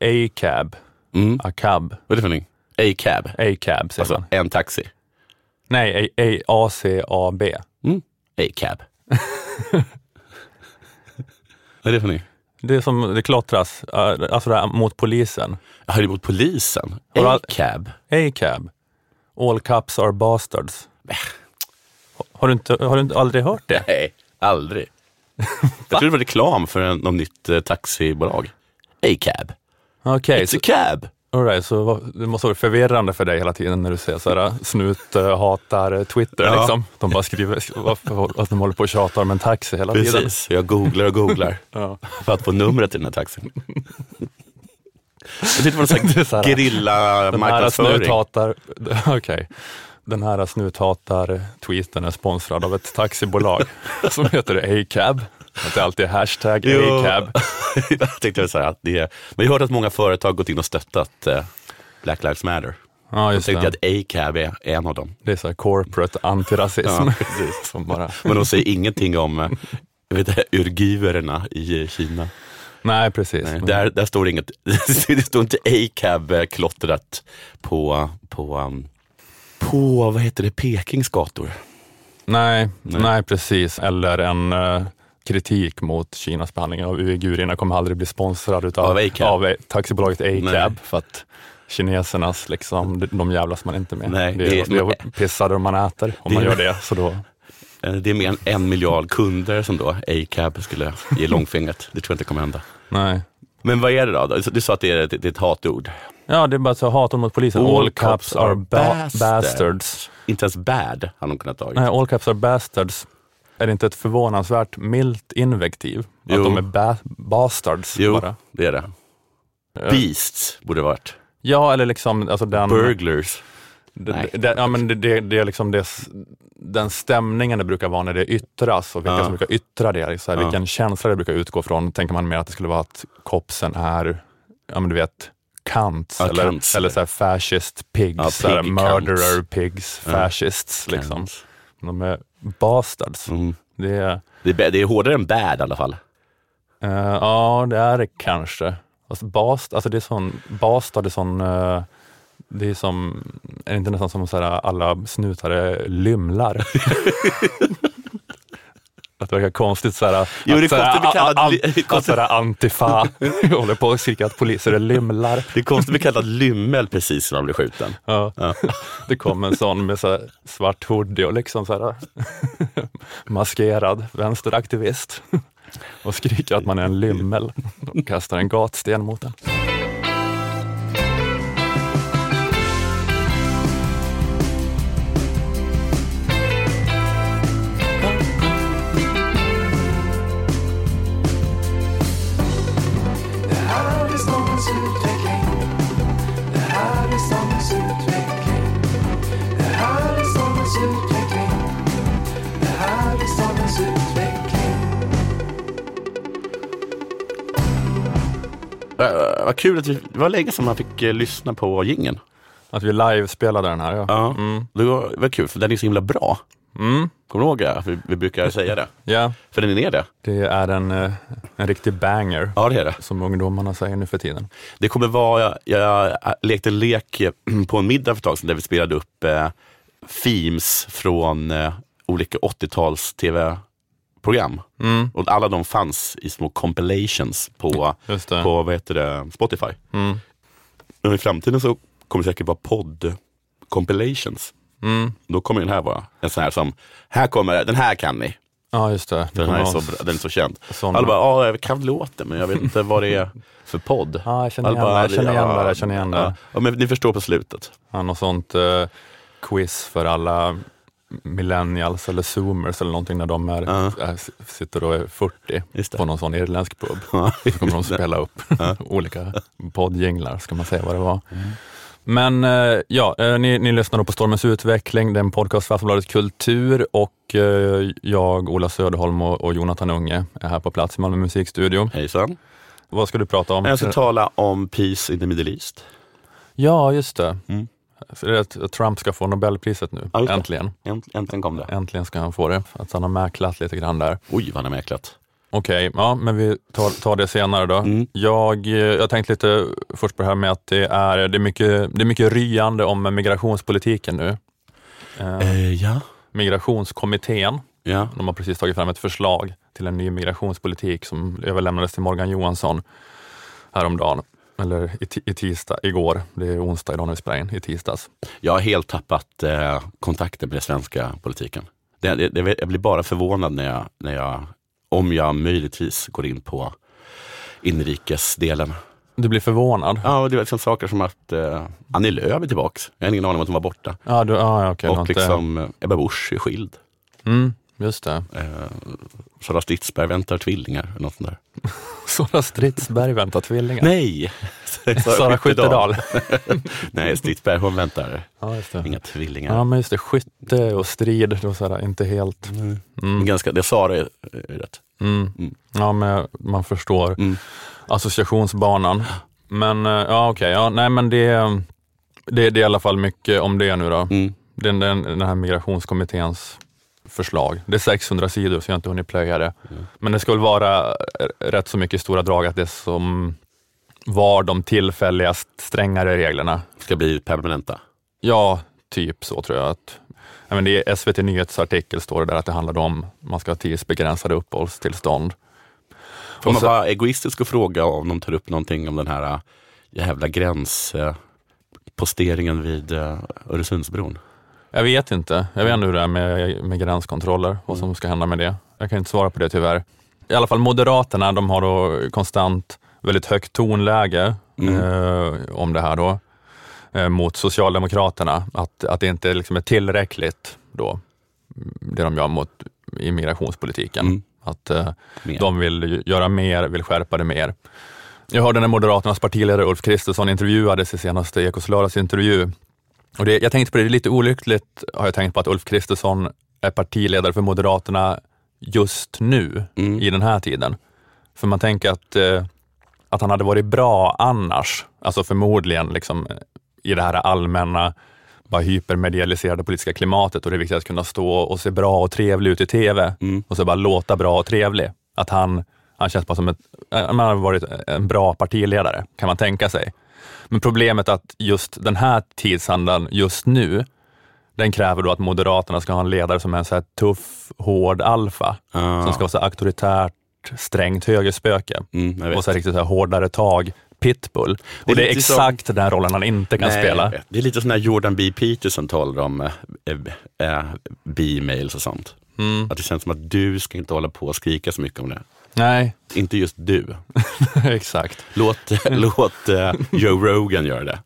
A-cab. Mm. A-cab. Vad är det för någonting? A-cab, A-cab säger alltså man. en taxi. Nej, A-C-A-B. Mm. A-cab. Vad är det för någonting? Det är som det klottras, eh, alltså det här mot polisen. Jag hörde mot polisen. A-cab. A-cab. All cops are bastards. Har du, inte, har du inte aldrig hört det? Nej, aldrig. Jag trodde det var reklam för en, något nytt eh, taxibolag. A-cab. Okej, It's så, a cab. all right, så det måste vara förvirrande för dig hela tiden när du ser sådär snut hatar eh, Twitter. Ja. Liksom. De bara skriver varför, att de håller på och tjatar om en taxi hela tiden. Precis, jag googlar och googlar Ja. för att få numret till den här taxin. Jag tyckte det var en Det är sån här, gerilla Den här marknadsföring. snuthatar. Den här snuthatar-tweeten är sponsrad av ett taxibolag som heter A-cab. Att det alltid är hashtag. A-cab. jag tänkte här att det är, men jag har hört att många företag gått in och stöttat eh, Black Lives Matter. Ja, Jag just tänkte det. att A-cab är en av dem. Det är så här corporate antirasism. Ja, som bara, Men de säger ingenting om eh, jag vet, inte, uigurerna i Kina. nej, precis. Nej, där, där står det inget, det står inte A-cab klottrat på, på, um, på vad heter det, Pekings gator. nej, Nej. nej. precis. Eller en eh, kritik mot Kinas behandling av uigurerna kommer aldrig bli sponsrad utav, Av A-cab. av taxibolaget Nej. A-cab. För att kinesernas, liksom, de- jävlas man inte med. Nej, det, det är, är- pissade om man äter, om Det man gör det. Så då, Eh, Det är mer än en miljard kunder som då A-cab skulle ge långfingret. Det tror jag inte kommer hända. nej. Men vad är det då? Du sa att det är, det är ett hatord. Ja, det är bara så hat mot polisen. All, cops are ba- bastards. Inte ens bad har de kunnat tagit. Nej, all caps are bastards. Är det inte ett förvånansvärt milt invektiv? Jo. Att de är ba- bastards Jo, bara. det är det. Eh, Beasts borde det varit. Ja, eller liksom alltså den... Burglars. det, Nej. det, ja, men det, det, det är liksom det, den stämningen det brukar vara när det yttras och vilka Ja. som brukar yttra det. Så här, Ja. Vilken känsla det brukar utgå från. Tänker man mer att det skulle vara att kopsen är, ja men du vet, cunts eller, eller så här fascist pigs, Ja, så här, pig murderer cunts. pigs, fascists. Liksom. Cunts. De är bastards. Mm. Det är, Det, är, det är hårdare än bad i alla fall. Eh, ja, det är det kanske. Alltså, bast, alltså det är sån, bastard är sån, eh, det är som, är det inte nästan som så här, alla snutar är lymlar? Att det verkar konstigt så här, Jo, att, konstigt a- a- Antifa håller på och skriker att poliser är lymlar. Det är konstigt att bli kallad lymmel precis när man blir skjuten. Ja. Ja. Det kom en sån med så svart hoodie och liksom så här, maskerad vänsteraktivist och skriker att man är en lymmel och kastar en gatsten mot den. Kul att vi, det var länge sedan man fick eh, lyssna på gingen. Att vi live-spelade den här, ja. Ja. Mm. Det var, var kul för den är så himla bra. Mm. Kommer du ihåg det? Vi, vi brukar säga det. Ja, För den är det. det är en, eh, en riktig banger, Ja, det är det. som ungdomarna säger nu för tiden. Det kommer vara, jag, jag lekte en lek på en middag för ett tag sedan där vi spelade upp eh, themes från eh, olika 80-tals tv-program. Mm. Och alla de fanns i små compilations på, på vad heter det, Spotify. Mm. Men i framtiden så kommer det säkert vara podd compilations. Mm. Då kommer den här vara en sån här som, här kommer, den här kan ni. Ja, just det. Den här är så, den är så känd. såna- Alla bara, ja jag kan låten men jag vet inte vad det är för podd. Ja, jag känner igen det, jag känner igen det, jag känner igen det. Ja, men ni förstår på slutet. Ja, något sånt eh, quiz för alla millennials eller zoomers eller någonting när de är, s- sitter och är 40 Just det. på någon sån irländsk pub. Ja, Så kommer de spela upp olika poddjinglar, ska man säga vad det var. Men eh, ja, eh, ni, ni lyssnar då på Stormens utveckling, det är en podcast för Aftonbladet Kultur och eh, jag, Ola Söderholm och, och Jonathan Unge är här på plats i Malmö musikstudio. Hejsan. Vad ska du prata om? Jag ska tala om Peace in the Middle East. Ja, just det. Mm. Det är att Trump ska få Nobelpriset nu, Ja, äntligen. Änt- Äntligen kom det. Äntligen ska han få det. Att han har mäklat lite grann där. Oj, vad han har mäklat. Okej, ja, men vi tar, tar det senare då. Mm. Jag, eh, jag tänkte lite först på det här med att det är, det är, mycket, det är mycket ryande om migrationspolitiken nu. Eh, Eh, ja. migrationskommittén, ja. de har precis tagit fram ett förslag till en ny migrationspolitik som överlämnades till Morgan Johansson häromdagen. Eller i, i tisdag, igår. Det är onsdag idag när vi spelar in, i tisdags. Jag har helt tappat eh, kontakten med den svenska politiken. Det, det, det, jag blir bara förvånad när jag, när jag, om jag möjligtvis går in på inrikesdelen. Du blir förvånad? Ja, och det är liksom saker som att eh, Annie Lööf är tillbaks. Jag har ingen aning om att hon var borta. Ja, du, du har och liksom eh, Ebba Busch är skild. Mm, just det. Eh, Sara Stridsberg väntar tvillingar. Något sånt där. Sara Stridsberg väntar tvillingar. Nej! Sara Skyttedal. Nej, Stridsberg hon väntar Ja, just det. inga tvillingar. Ja, men just det. Skytte och strid, var så här, inte helt... Mm. Ganska, det Sara är, är rätt. Mm. Mm. Ja, men man förstår Mm. associationsbanan. Men eh, ja, okej. Ja, nej, men det, det, det är i alla fall mycket om det nu då. Mm. Den, den, den här migrationskommitténs förslag. Det är 600 sidor så jag har inte hunnit plöja det. Mm. Men det väl vara rätt så mycket i stora drag att det som var de tillfälliga strängare reglerna. Ska bli permanenta. Ja, typ så tror jag. att ja, men är SVT Nyhets artikel står det där att det handlar om man ska ha tidsbegränsade uppehållstillstånd. Får man vara egoistisk och fråga om de tar upp någonting om den här äh, jävla gränsposteringen vid äh, Öresundsbron? Jag vet inte. Jag vet inte hur det är med, med gränskontroller, vad som ska hända med det. Jag kan inte svara på det tyvärr. I alla fall Moderaterna, de har då konstant väldigt högt tonläge Mm. eh, om det här då, eh, mot Socialdemokraterna. Att, att det inte liksom är tillräckligt då, det de gör mot immigrationspolitiken. Mm. Att eh, de vill göra mer, vill skärpa det mer. Jag hörde när Moderaternas partiledare Ulf Kristersson intervjuades i senaste Ekots lördagsintervju. Och det, jag tänkte på det, det är lite olyckligt har jag tänkt på att Ulf Kristersson är partiledare för Moderaterna just nu, Mm. i den här tiden. För man tänker att, eh, att han hade varit bra annars, alltså förmodligen liksom, i det här allmänna, bara hypermedialiserade politiska klimatet och det är viktigt att kunna stå och se bra och trevlig ut i TV Mm. och så bara låta bra och trevlig. Att han, han känns bara som ett, han har varit en bra partiledare, kan man tänka sig. Men problemet är att just den här tidsandan just nu, den kräver då att Moderaterna ska ha en ledare som är en så här tuff, hård alfa, Ah. som ska vara så auktoritärt, strängt högerspöke Mm, och så riktigt så här hårdare tag, pitbull. Det är och det är lite som- exakt den rollen han inte kan Nej, spela. Det är lite som när Jordan B. Peterson talar om äh, äh, B-mails och sånt. Mm. Att det känns som att du ska inte hålla på och skrika så mycket om det. Nej, Inte just du. exakt. Låt, låt äh, Joe Rogan göra det.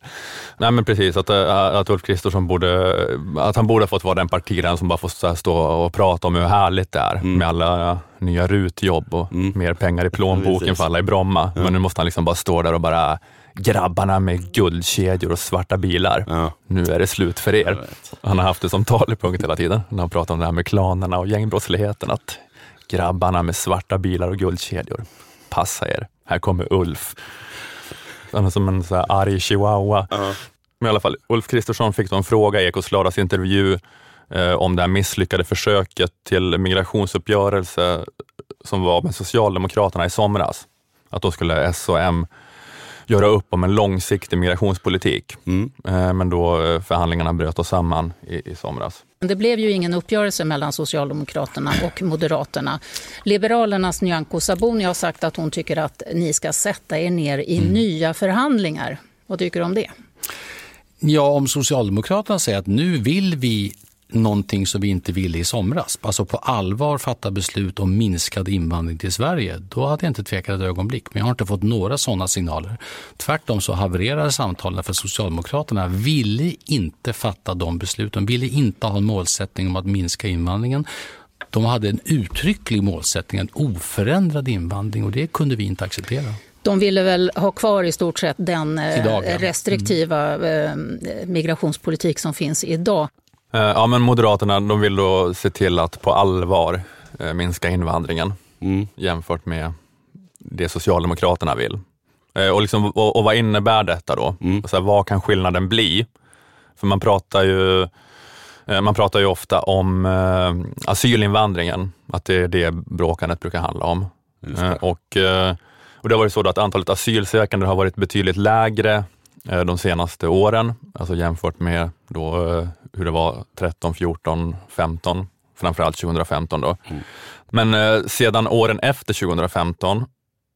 Nej men precis, att, äh, att Ulf Kristersson borde, att han borde ha fått vara den partiledaren som bara får stå och prata om hur härligt det är med alla nya rutjobb och Mm. mer pengar i plånboken för alla i Bromma. Men nu måste han liksom bara stå där och bara, grabbarna med guldkedjor och svarta bilar, Ja. nu är det slut för er. Han har haft det som talepunkt hela tiden när han pratar om det här med klanerna och gängbrottsligheten. Att grabbarna med svarta bilar och guldkedjor, passa er, här kommer Ulf. Han är som en så här arg chihuahua. Ja. Men i alla fall, Ulf Kristersson fick då en fråga i Ekots lördagsintervju eh, om det här misslyckade försöket till migrationsuppgörelse som var med Socialdemokraterna i somras. Att då skulle S och M göra upp om en långsiktig migrationspolitik. Mm. Eh, men då eh, förhandlingarna bröt oss samman i, i somras. Det blev ju ingen uppgörelse mellan Socialdemokraterna och Moderaterna. Liberalernas Nyamko Sabuni har sagt att hon tycker att ni ska sätta er ner i nya förhandlingar. Vad tycker du om det? Ja, om Socialdemokraterna säger att nu vill vi någonting som vi inte ville i somras, alltså på allvar fatta beslut om minskad invandring till Sverige, då hade jag inte tvekat ett ögonblick. Men jag har inte fått några sådana signaler. Tvärtom så havererade samtalen för Socialdemokraterna ville inte fatta de besluten, ville inte ha en målsättning om att minska invandringen. De hade en uttrycklig målsättning, en oförändrad invandring och det kunde vi inte acceptera. De ville väl ha kvar i stort sett den eh, Idag, ja. restriktiva eh, migrationspolitik som finns idag. Eh, Ja, men Moderaterna de vill då se till att på allvar eh, minska invandringen Mm. jämfört med det Socialdemokraterna vill. Eh, Och, liksom, och, och vad innebär detta då? Mm. Så här, vad kan skillnaden bli? För man pratar ju, man pratar ju ofta om asylinvandringen, att det är det bråkandet brukar handla om. Och, och det har varit så att antalet asylsökande har varit betydligt lägre de senaste åren, alltså jämfört med då, hur det var 13, 14, 15, framförallt 2015. Då. Mm. Men eh, sedan åren efter 2015,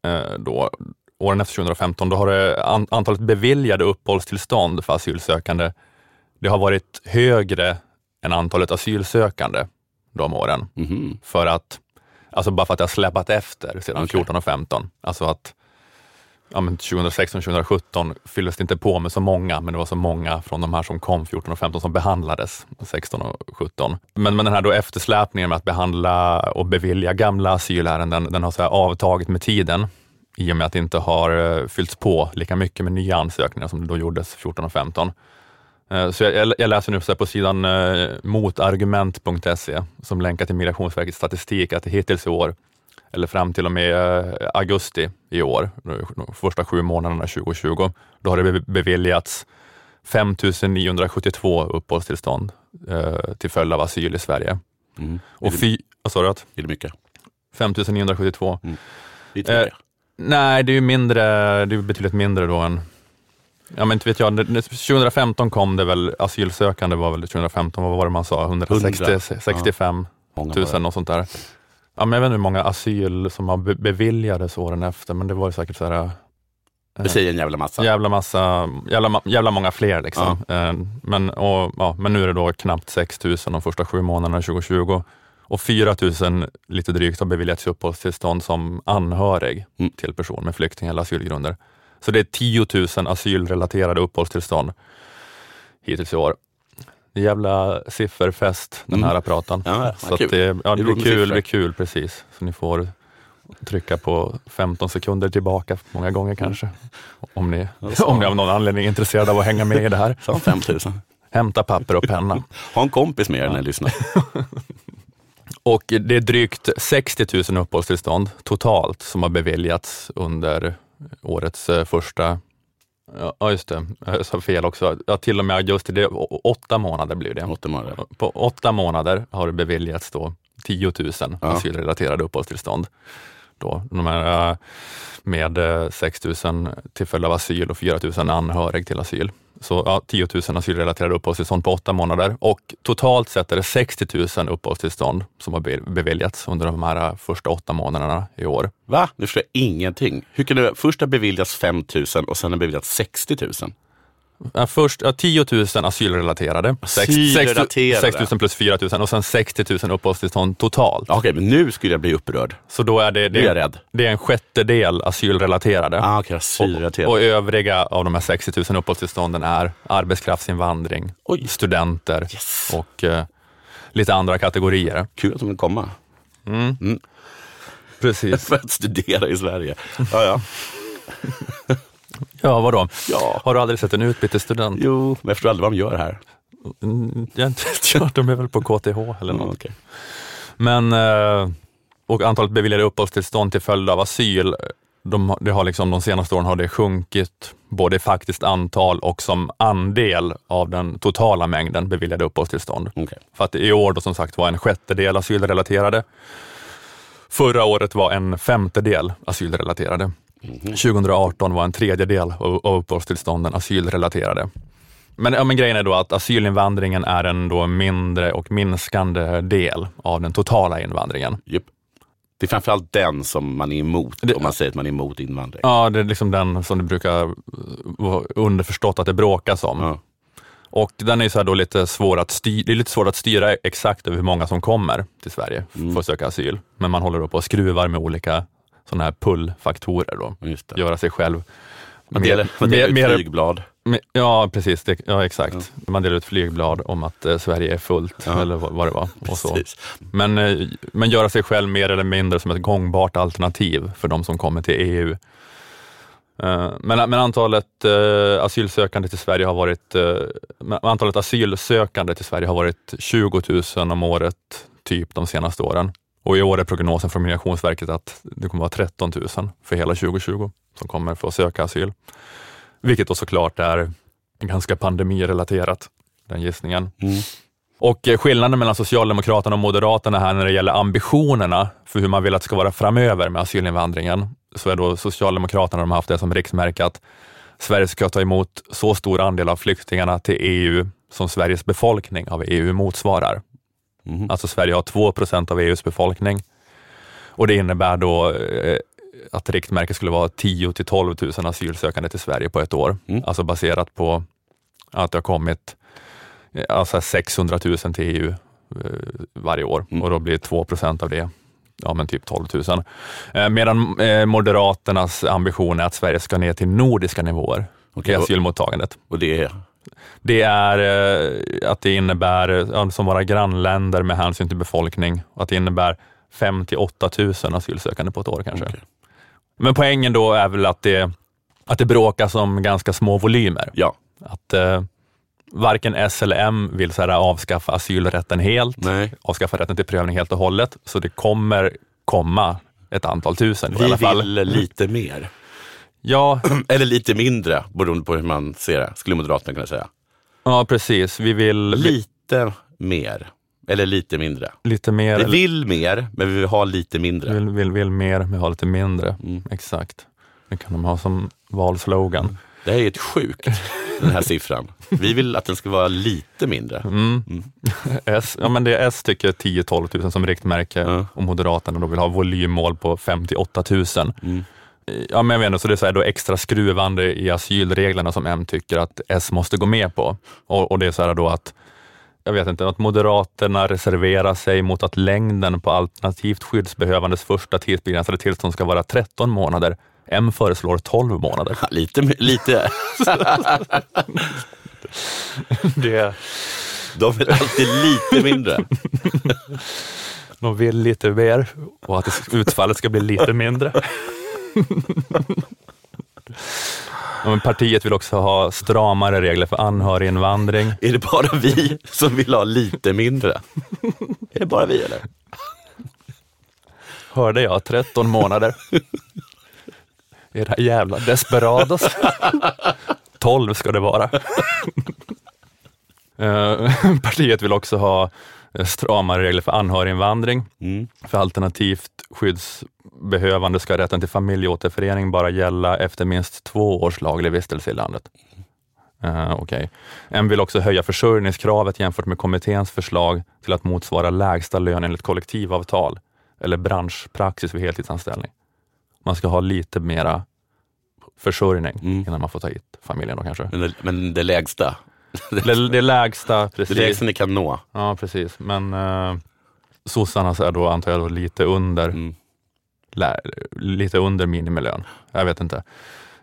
eh, då, åren efter 2015, då har det, an, antalet beviljade uppehållstillstånd för asylsökande, det har varit högre än antalet asylsökande de åren. Mhm. För att, alltså bara för att det har släpat efter sedan Okej. 14 och 15. Alltså att ja, men 2016 2017 fylldes det inte på med så många, men det var så många från de här som kom 14 och 15 som behandlades 16 och 17. Men, men den här då eftersläpningen med att behandla och bevilja gamla asylärenden, den har så här avtagit med tiden i och med att det inte har eh, fyllts på lika mycket med nya ansökningar som det då gjordes 14 och 15. Eh, så jag, jag- läser nu på sidan eh, motargument.se som länkar till Migrationsverkets statistik att hittills i år, eller fram till och med eh, augusti i år, de första sju månaderna 2020, då har det be- beviljats 5 972 uppehållstillstånd eh, till följd av asyl i Sverige. Mm. Och fy, vad sa du? att? är det mycket? 5 972? Lite Eh, mycket. Nej, det är ju mindre, det är betydligt mindre då än Ja men inte vet jag, Det- det- 2015 kom det väl, asylsökande var väl 2015, vad var det man sa, 160, 100, 65 Många 000 var det. och sånt där. Ja men jag vet inte hur många asyl som har be- beviljades åren efter, men det var ju säkert så här, Det säger en jävla massa. jävla massa, jävla, jävla många fler liksom. Eh, Men, och, ja, men nu är det då knappt 6 000 de första sju månaderna 2020 och 4 000 lite drygt har beviljats uppehållstillstånd som anhörig Mm. till person med flykting eller asylgrunder. Så det är 10 000 asylrelaterade uppehållstillstånd hittills i år. Jävla sifferfest den Mm. här pratan. Ja, Så kul. det, ja, Det blir kul, det blir kul precis. Så ni får trycka på 15 sekunder tillbaka många gånger kanske. Om ni, Alltså. om ni av någon anledning är intresserade av att hänga med i det här. Så 5 000. Hämta papper och penna. Ha en kompis med er när ni lyssnar. Och det är drygt 60 000 uppehållstillstånd totalt som har beviljats under årets eh, första Ja, just det. Jag sa fel också. Ja, till och med augusti, det åtta månader blir det. Åtta månader. På åtta månader har det beviljats då 10 000 Ja. asylrelaterade uppehållstillstånd. Då, de här, eh, med eh, 6 000 till följd av asyl och 4 000 anhörig till asyl. Så ja, 10 000 asylrelaterade uppehållstillstånd på åtta månader och totalt sett är det 60 000 uppehållstillstånd som har beviljats under de här eh, första åtta månaderna i år. Va? Nu förstår jag ingenting. Hur kan det först ha beviljats 5 000 och sen har beviljats 60 000? Ja, först ja, 10 000 asylrelaterade, Asylrelaterade. 6 000 plus 4 000 och sen 60 000 uppehållstillstånd totalt. Okej, men nu skulle jag bli upprörd. Så då är det, Nu är jag det, rädd. det är en sjättedel asylrelaterade. Ah, okej, och, asylrelaterat. och övriga av de här 60 000 uppehållstillstånden är arbetskraftsinvandring, Oj. studenter Yes. och eh, lite andra kategorier. Kul att de vill komma. Precis. För att studera i Sverige. Ja, ja. Ja, vadå? ja. Har du aldrig sett en utbytesstudent? Jo, men jag förstår aldrig vad de gör här. Mm, Jag inte hört, de är väl på KTH eller Mm, något. okej. Men, eh, och antalet beviljade uppehållstillstånd till följd av asyl, de, det har liksom, de senaste åren har det sjunkit både i faktiskt antal och som andel av den totala mängden beviljade uppehållstillstånd. Okej. För att i år då som sagt var en sjättedel asylrelaterade. Förra året var en femtedel asylrelaterade. 2018 var en tredjedel av av uppehållstillstånden asylrelaterade. Men, ja, men grejen är då att asylinvandringen är en då mindre och minskande del av den totala invandringen. Japp. Det är framförallt den som man är emot, Det- om man säger att man är emot invandring. Ja, det är liksom den som det brukar eh, underförstått att det bråkas om. Ja. Och den är så då lite svår att styra, det är lite svårt att styra exakt över hur många som kommer till Sverige Mm. för att söka asyl. Men man håller då på och skruvar med olika sådana här pull-faktorer då. Göra sig själv Man delar, man delar ut flygblad. mer- ja, precis. Det, ja, exakt. Man delar ut flygblad om att eh, Sverige är fullt, Ja. eller vad, vad det var. Och så. Men, eh, men göra sig själv mer eller mindre som ett gångbart alternativ för de som kommer till EU. Eh, Men, men antalet eh, asylsökande till Sverige har varit eh, antalet asylsökande till Sverige har varit 20 000 om året typ de senaste åren. Och i år är prognosen från Migrationsverket att det kommer vara 13 000 för hela 2020 som kommer få söka asyl. Vilket då såklart är ganska pandemirelaterat, den gissningen. Mm. Och eh, skillnaden mellan Socialdemokraterna och Moderaterna här när det gäller ambitionerna för hur man vill att det ska vara framöver med asylinvandringen, så är då Socialdemokraterna de har haft det som riksmärke att Sverige ska ta emot så stor andel av flyktingarna till EU som Sveriges befolkning av EU motsvarar. Mhm. Alltså Sverige har 2 procent av EUs befolkning och det innebär då eh, att riktmärket skulle vara 10 till 12 000 asylsökande till Sverige på ett år. Mm. Alltså baserat på att det har kommit eh, alltså 600 000 till EU eh, varje år Mm. och då blir 2 procent av det ja, men typ 12 000. Eh, Medan Moderaternas ambition är att Sverige ska ner till nordiska nivåer Okej, i asylmottagandet. Och det är, Det är eh, att det innebär, eh, som våra grannländer med hänsyn till befolkning, att det innebär 5 till 8 000 asylsökande på ett år kanske. Okej. Men poängen då är väl att det, att det bråkas om ganska små volymer. ja, Att eh, varken S eller M vill så här, avskaffa asylrätten helt, nej. avskaffa rätten till prövning helt och hållet, så det kommer komma ett antal tusen i Vi alla fall. vill lite mer. Ja, Eller lite mindre, beroende på hur man ser det, skulle Moderaterna kunna säga. ja, precis. Vi vill vi, Lite mer. Eller lite mindre. lite mer. Vi vill mer, men vi vill ha lite mindre. Vill, vill, vill mer, men ha lite mindre. Mm. Exakt. Det kan de ha som valslogan. Det här är ett sjukt, den här siffran. Vi vill att den ska vara lite mindre. Mm. S, ja, men det är S tycker 10-12 000 som riktmärke och Moderaterna då vill ha volymmål på 58 000. Ja, men jag vet inte, så det är så här då extra skruvande i asylreglerna som M tycker att S måste gå med på. Och, och det är så här då att jag vet inte, att Moderaterna reserverar sig mot att längden på alternativt skyddsbehövandes första tidsbegränsade tillstånd ska vara 13 månader. M föreslår 12 månader. Ja, Lite, lite. Det, De vill alltid lite mindre. de vill lite mer och att utfallet ska bli lite mindre. Ja, men partiet vill också ha stramare regler för anhöriginvandring. Är det bara vi som vill ha lite mindre? Är det bara vi eller? Hörde jag 13 månader? Era jävla desperados. 12 ska det vara. Eh, Partiet vill också ha stramare regler för anhöriginvandring. Mm. För alternativt skyddsbehövande ska rätten till familjeåterförening bara gälla efter minst två års laglig vistelse i landet. Uh, Okej. En vill också höja försörjningskravet jämfört med kommitténs förslag till att motsvara lägsta lön enligt kollektivavtal eller branschpraxis vid heltidsanställning. Man ska ha lite mera försörjning Mm. innan man får ta hit familjen då kanske. Men, det, men det lägsta, Det, det lägsta, det precis. lägsta ni kan nå. Ja, precis. Men uh, sossarna så är då antar jag då lite under Mm. Lite under minimilön. Jag vet inte.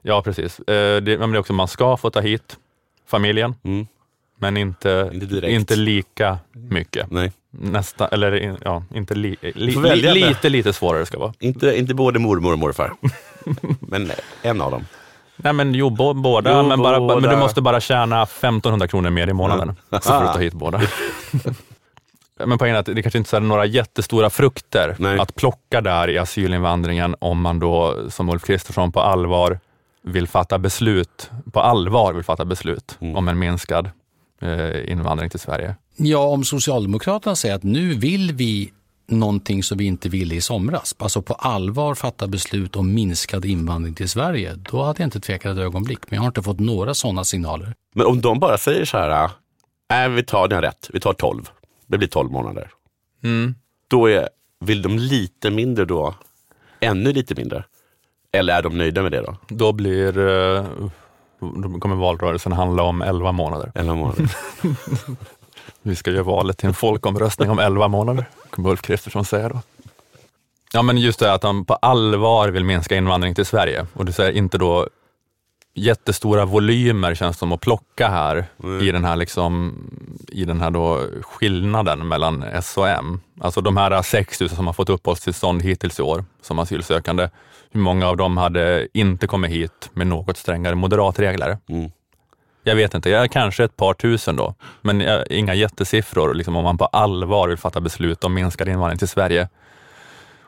Ja, precis. Eh, det, men det är också, man ska få ta hit familjen, Mm. men inte, Inte inte lika mycket. Nej. Nästa, eller ja, inte li, li, li, lite, lite svårare ska det vara. Inte, inte både mormor och morfar. men en av dem. Nej, men jo, bo, båda, Jo, men, bara, båda. men du måste bara tjäna 1500 kronor mer i månaden, så får du ta hit båda. Men poängen är att det kanske inte är några jättestora frukter Nej. att plocka där i asylinvandringen om man då, som Ulf Kristersson, på allvar vill fatta beslut, på allvar vill fatta beslut Mm. om en minskad eh, invandring till Sverige. Ja, om Socialdemokraterna säger att nu vill vi någonting som vi inte ville i somras, alltså på allvar fatta beslut om minskad invandring till Sverige, då hade jag inte tvekat ett ögonblick. Men jag har inte fått några sådana signaler. Men om de bara säger så här, äh, vi tar den rätt, vi tar 12. Det blir 12 månader. Då är, vill de lite mindre då, ännu lite mindre? Eller är de nöjda med det då? Då blir, eh, då kommer valrörelsen handla om 11 månader. 11 månader. Vi ska göra valet till en folkomröstning om 11 månader, kommer Ulf Kristersson säga då. Ja, men just det att han på allvar vill minska invandring till Sverige och du säger inte då jättestora volymer känns som att plocka här i den här, liksom, i den här då skillnaden mellan S och M. Alltså de här 6 000 som har fått uppehållstillstånd hittills i år som asylsökande. Hur många av dem hade inte kommit hit med något strängare moderatregler? Mm. Jag vet inte, jag kanske ett par tusen då, men eh, inga jättesiffror liksom, om man på allvar vill fatta beslut om minskad invandring till Sverige.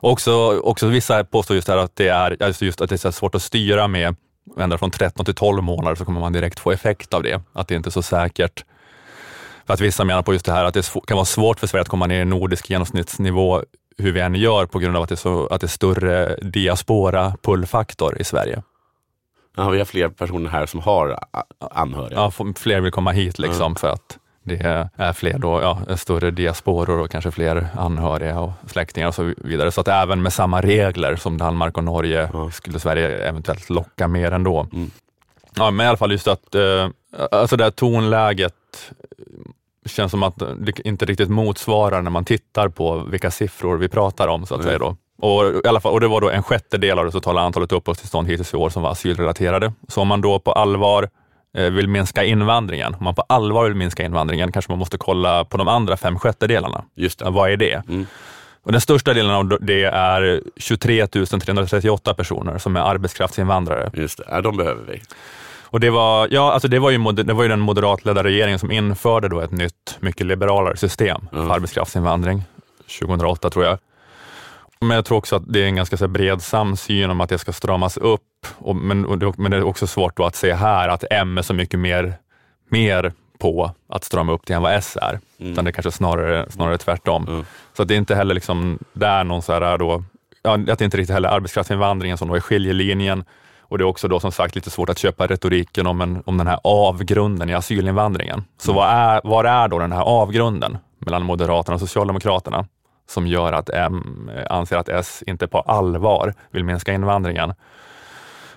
Också, också vissa påstår just här att det är, alltså just att det är så svårt att styra med ända från 13 till 12 månader så kommer man direkt få effekt av det. Att det inte är så säkert. För att vissa menar på just det här att det kan vara svårt för Sverige att komma ner i nordisk genomsnittsnivå hur vi än gör på grund av att det är, så, att det är större diaspora pullfaktor i Sverige. Ja, vi har fler personer här som har anhöriga. Ja, fler vill komma hit liksom för att det är fler då, ja, större diasporor och kanske fler anhöriga och släktingar och så vidare. Så att även med samma regler som Danmark och Norge Ja. skulle Sverige eventuellt locka mer ändå. Mm. Ja, men i alla fall just att eh, alltså det här tonläget eh, känns som att det inte riktigt motsvarar när man tittar på vilka siffror vi pratar om så att Nej. säga. Då. Och, i alla fall, och det var då en sjättedel av det totala antalet uppehållstillstånd hittills i år som var asylrelaterade. Så om man då på allvar vill minska invandringen, om man på allvar vill minska invandringen kanske man måste kolla på de andra fem sjättedelarna. Just det. Vad är det? Mm. Och den största delen av det är 23 338 personer som är arbetskraftsinvandrare. Just det. Ja, de behöver vi. Och det var, ja, alltså det var, ju, det var ju den moderatledda regeringen som införde då ett nytt, mycket liberalare system Mm. för arbetskraftsinvandring 2008 tror jag. Men jag tror också att det är en ganska bred samsyn om att det ska stramas upp. Och, men, och det, men det är också svårt att se här att M är så mycket mer, mer på att strama upp det än vad S är. Utan det är kanske snarare, snarare tvärtom. Mm. Så att det är inte heller liksom där någon så här då, ja, att det inte riktigt heller arbetskraftsinvandringen som då är skiljelinjen. Och det är också då som sagt lite svårt att köpa retoriken om, en, om den här avgrunden i asylinvandringen. Så vad är, var är då den här avgrunden mellan Moderaterna och Socialdemokraterna som gör att M anser att S inte på allvar vill minska invandringen?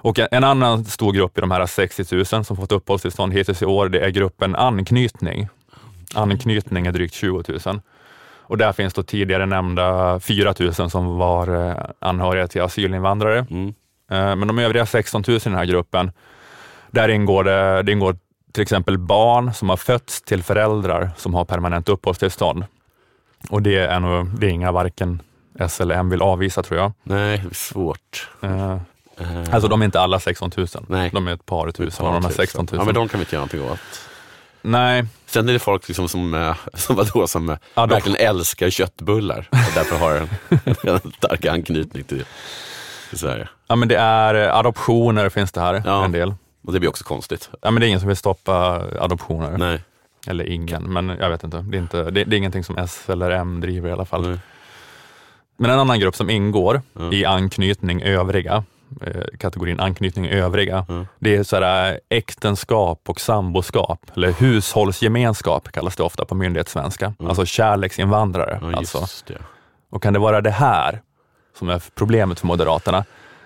Och en- annan stor grupp i de här 60 000 som fått uppehållstillstånd hittills i år, det är gruppen anknytning. Anknytning är drygt 20 000. Och där finns då tidigare nämnda 4 000 som var eh, anhöriga till asylinvandrare. Mm. Eh, Men de övriga 16 000 i den här gruppen, där ingår det, det ingår till exempel barn som har fötts till föräldrar som har permanent uppehållstillstånd. Och det är, nog, det är inga varken S eller M vill avvisa tror jag. Nej, det är svårt. Eh, Alltså de är inte alla 16 000. Nej. De är ett par tusen av de här tusen. 16 000. Ja, men de kan vi inte göra någonting åt. Nej, Sen är det folk liksom som, eh, som, vadå, som eh, Ja, de- verkligen älskar köttbullar och därför har en, en stark anknytning till, till Sverige. ja, men det är adoptioner finns det här, Ja. en del. Och det blir också konstigt. Ja, men det är ingen som vill stoppa adoptioner. Nej. Eller ingen, men jag vet inte. Det är, inte, det, det är ingenting som S eller M driver i alla fall. Nej. Men en annan grupp som ingår Mm. i anknytning övriga, kategorin anknytning övriga, Mm. det är så här, eh, äktenskap och samboskap, eller hushållsgemenskap kallas det ofta på myndighetssvenska. Alltså kärleksinvandrare. Mm. Ja, alltså. Och kan det vara det här som är problemet för Moderaterna?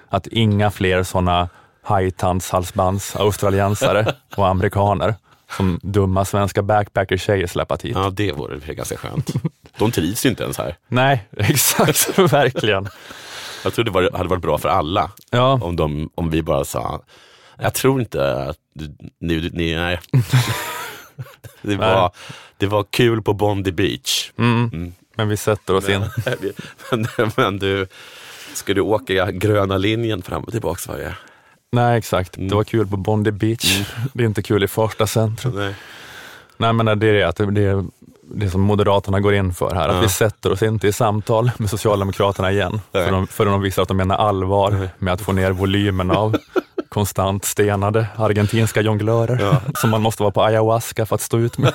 Att inga fler sådana hajtandshalsbands australiensare och amerikaner som dumma svenska backpacker-tjejer släppat hit. Ja, det vore ganska skönt. De trivs ju inte ens här. Nej, exakt, verkligen. Jag tror det var, hade varit bra för alla Ja, om, de, om vi bara sa, jag tror inte att du- ni, ni nej. det, var, det var kul på Bondi Beach. mm. men vi sätter oss in. men, men du, ska du åka gröna linjen fram och tillbaka varje? Nej, exakt. Mm. Det var kul på Bondi Beach. Det är inte kul i första centrum. Nej. Nej, men det är det, att det är det som Moderaterna går in för här. Att Ja. vi sätter oss inte i samtal med Socialdemokraterna igen. Nej. För de, förrän de visar att de menar allvar med att få ner volymen av konstant stenade argentinska jonglörer Ja. som man måste vara på ayahuasca för att stå ut med.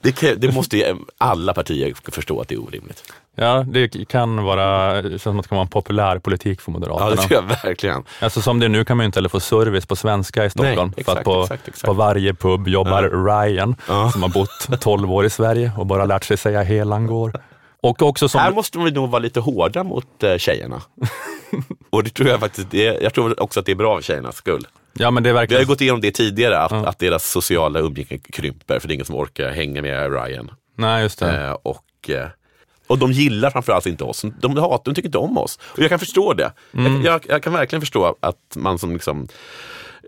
Det, det måste ju alla partier förstå att det är orimligt. Ja, det kan vara, känns som att det kan vara en populär politik för Ja, det Moderaterna. tror jag verkligen. Alltså som det är nu kan man ju inte heller få service på svenska i Stockholm. Nej, för att exakt, på, exakt, exakt. på varje pub jobbar Ryan Ja. som har bott 12 år i Sverige och bara lärt sig säga helangår. Och också som... Här måste vi nog vara lite hårda mot eh, tjejerna. och det tror jag faktiskt, det, jag tror också att det är bra för tjejernas skull. Ja men det är Vi har verkligen... ju gått igenom det tidigare, att, att deras sociala umgänge krymper för det är ingen som orkar hänga med Ryan. Nej just det. Eh, och, eh, och de gillar framförallt inte oss. De hatar, de tycker inte om oss. Och jag kan förstå det. Jag, jag, jag kan verkligen förstå att man som liksom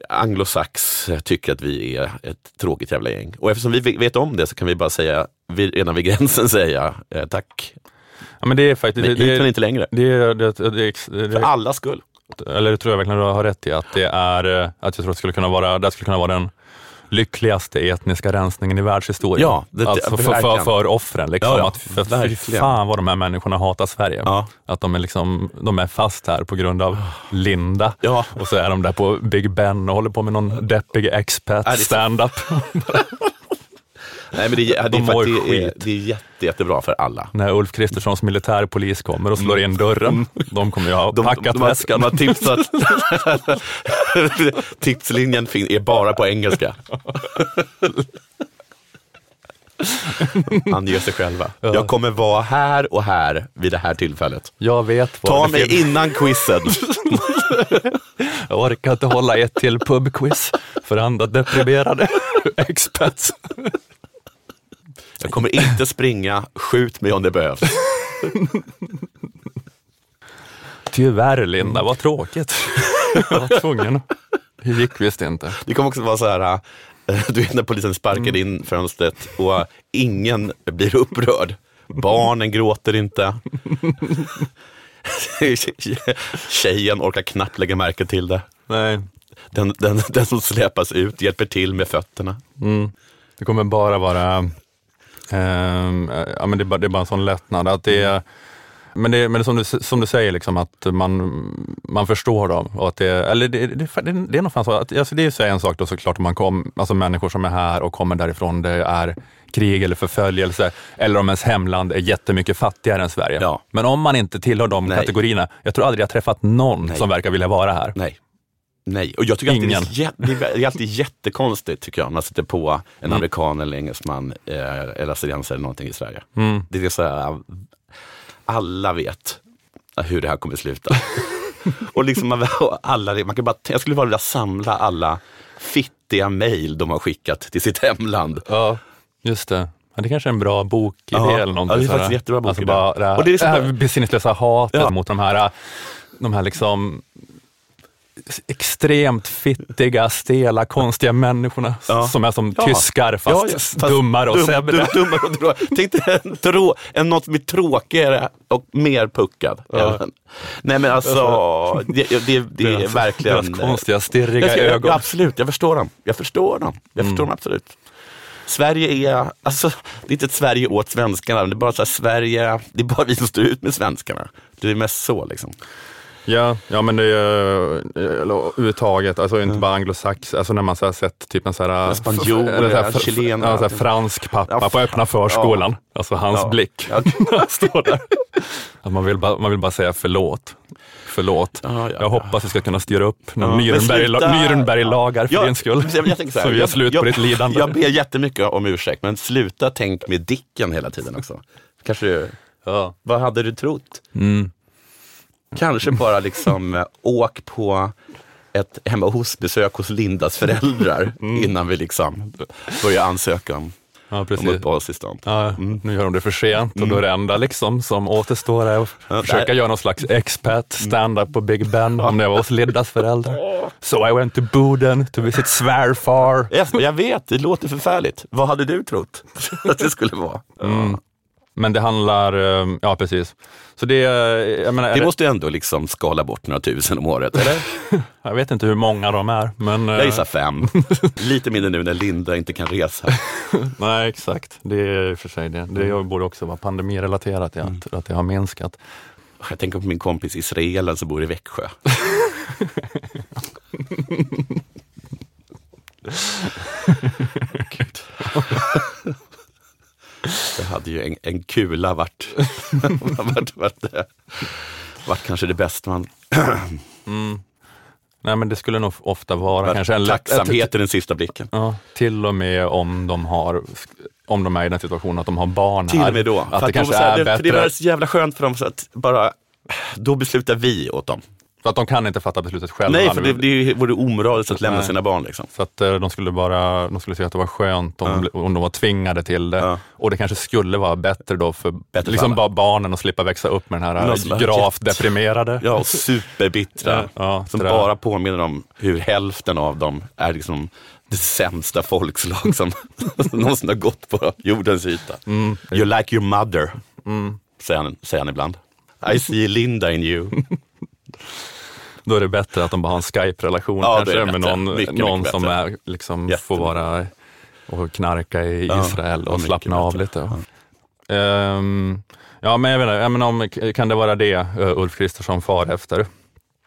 anglosax tycker att vi är ett tråkigt jävla gäng. Och eftersom vi vet om det så kan vi bara säga, redan vid gränsen säga eh, tack. Ja, men det är faktiskt... Men Det, det, men inte längre. det, det, det, det, För allas skull. eller det tror jag verkligen du har rätt i, att det är, eh, att jag tror att det skulle kunna vara, det skulle kunna vara den lyckligaste etniska rensningen i världshistorien. Ja, det- alltså för, för, för offren. Liksom, Ja, ja, att för, fy verkligen. fan vad de här människorna hatar Sverige. Ja. Att de är, liksom, de är fast här på grund av Linda. Ja. Och så är de där på Big Ben och håller på med någon deppig expat stand-up. Nej, men det, är- det, De mår att det, är, det är jätte, jättebra för alla. När Ulf Kristerssons militärpolis kommer och slår in dörren, de kommer ju ha Mm. De, packat de, har, väskan. de har tipsat. Tipslinjen är bara på engelska. Ange sig själva. Jag kommer vara här och här vid det här tillfället. Jag vet var Ta det mig finns. innan quizen. Jag orkar inte hålla ett till pubquiz för andra deprimerade expats. Jag kommer inte springa, skjut mig om det behövs. Tyvärr Linda, vad tråkigt. Jag var tvungen. Det gick visst inte. Det kommer också vara så här, äh, du vet när polisen sparkar in fönstret och ingen blir upprörd. Barnen gråter inte. Tjejen orkar knappt lägga märke till det. Nej, Den, den, den som släpas ut hjälper till med fötterna. det kommer bara vara, ja men det är bara, det är bara en sån lättnad. Att det är, men det, men som du, som du säger, liksom, att man, man förstår dem. Och att det, eller det, det, det, det är nog fan så, att, alltså det är ju så en sak då såklart om man kom, alltså människor som är här och kommer därifrån, det är krig eller förföljelse, eller om ens hemland är jättemycket fattigare än Sverige. Ja. Men om man inte tillhör de Nej. kategorierna, jag tror aldrig jag träffat någon Nej. som verkar vilja vara här. Nej. Nej, och jag tycker alltid det, Ingen. är, jä- det är- det är alltid jättekonstigt tycker jag, när man sätter på en Mm. amerikan eller engelsman eh, eller australiensare eller någonting i Sverige. Mm. Det är så här, alla vet hur det här kommer sluta. och liksom man, alla, man kan bara, jag skulle bara vilja samla alla fittiga mejl de har skickat till sitt hemland. Ja, just det. Ja, det kanske är en bra bokidé Ja, eller någonting. ja, det är faktiskt jättebra bokidé. Alltså bara det här, Och det är liksom det här besinningslösa hatet Ja. mot de här, de här liksom extremt fittiga, stela, konstiga människorna Ja. som är som Ja. tyskar fast, Ja, fast dummare och dum- sämre. dum- dummare och Tänk dig en, trå, en något som är tråkigare och mer puckad. Nej men alltså, det, det, det är verkligen... Deras konstiga, stirriga jag, ögon. Absolut, jag förstår dem. Jag förstår dem. Jag förstår dem absolut. Sverige är, alltså, det är inte ett Sverige åt svenskarna, det är bara så här, Sverige, det är bara vi som står ut med svenskarna. Det är mest så liksom. Ja, ja men det är ju eller överhuvudtaget, alltså inte bara anglosax, alltså när man så sett typ en så här, En spanjor, eller så här, en chilen, ja, så här allting. fransk pappa Ja, på öppna förskolan. Alltså hans Ja. blick Ja. står där. Att man, vill bara, man vill bara säga förlåt. Förlåt. Ja, ja, jag ja. hoppas vi ska kunna styra upp Ja, Nürnberg-lagar för Ja, din skull. jag- jag så så vi gör jag- slut på jag- ditt lidande. Jag ber jättemycket om ursäkt, men sluta tänk med Dicken hela tiden också. Kanske, du- ja. vad hade du trott? Mm. Kanske bara liksom eh, åk på ett hemma hos-besök hos Lindas föräldrar Mm. innan vi liksom börjar ansöka om, ja, om precis. uppehållstillstånd. Ja, Nu gör de det för sent och då är det enda liksom som återstår är att Ja, försöka där. göra någon slags expat stand-up på Big Ben om det var hos Lindas föräldrar. So I went to Boden to visit svärfar. Jag, jag vet, det låter förfärligt. Vad hade du trott att det skulle vara? Men det handlar, eh, ja precis. Så det, jag menar, Det det- måste ju ändå liksom skala bort några tusen om året, eller? jag vet inte hur många de är, men eh, Jag gissar fem. Lite mindre nu när Linda inte kan resa. nej exakt. Det är för sig det. Det borde också vara pandemirelaterat, att, att det har minskat. Jag tänker på min kompis israelen som bor i Växjö. Gud. Det hade ju en, en kula varit, varit, varit, varit, kanske det bästa man... Nej men det skulle nog ofta vara Varit kanske en tacksamhet i den sista blicken. Ja, till och med om de har om de är i den situationen att de har barn Till här. och med då. Att För det att kanske de, är det, bättre. för det var så jävla skönt för dem så att bara, då beslutar vi åt dem. För att de kan inte fatta beslutet själva. Nej, för det, det vore omoraliskt att lämna Nej. sina barn. Liksom. Så att eh, de skulle bara, de skulle säga att det var skönt om, Ja. om de var tvingade till det. Ja. Och det kanske skulle vara bättre då för, för liksom bara barnen att slippa växa upp med den här Någon eh, gravt deprimerade. Ja, och superbittra. Ja, som bara påminner om hur hälften av dem är liksom det sämsta folkslag som någonsin har gått på jordens yta. Mm. You like your mother, säger, han, säger han ibland. I see Linda in you. Då är det bättre att de bara har en Skype-relation Ja, kanske med någon, Mycket, någon mycket som är, liksom, får vara och knarka i Ja, Israel ja, och slappna av lite. Ehm, ja, men jag vet inte, jag menar, om, kan det vara det uh, Ulf Kristersson far efter?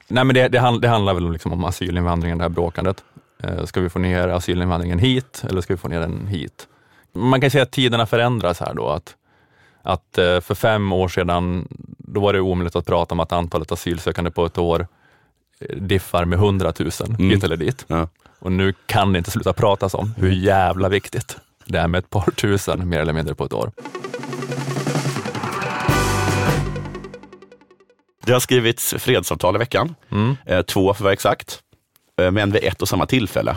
Nej, men det, det, hand, det handlar väl liksom om asylinvandringen, det här bråkandet. Uh, ska vi få ner asylinvandringen hit eller ska vi få ner den hit? man kan säga att tiderna förändras här då. Att, att eh, för fem år sedan, då var det omöjligt att prata om att antalet asylsökande på ett år eh, diffar med 100 000 Mm. hit eller dit. Ja. Och nu kan det inte sluta pratas om hur jävla viktigt det är med ett par tusen mer eller mindre på ett år. Det har skrivits fredsavtal i veckan, Mm. eh, två för att vara exakt, eh, men vid ett och samma tillfälle.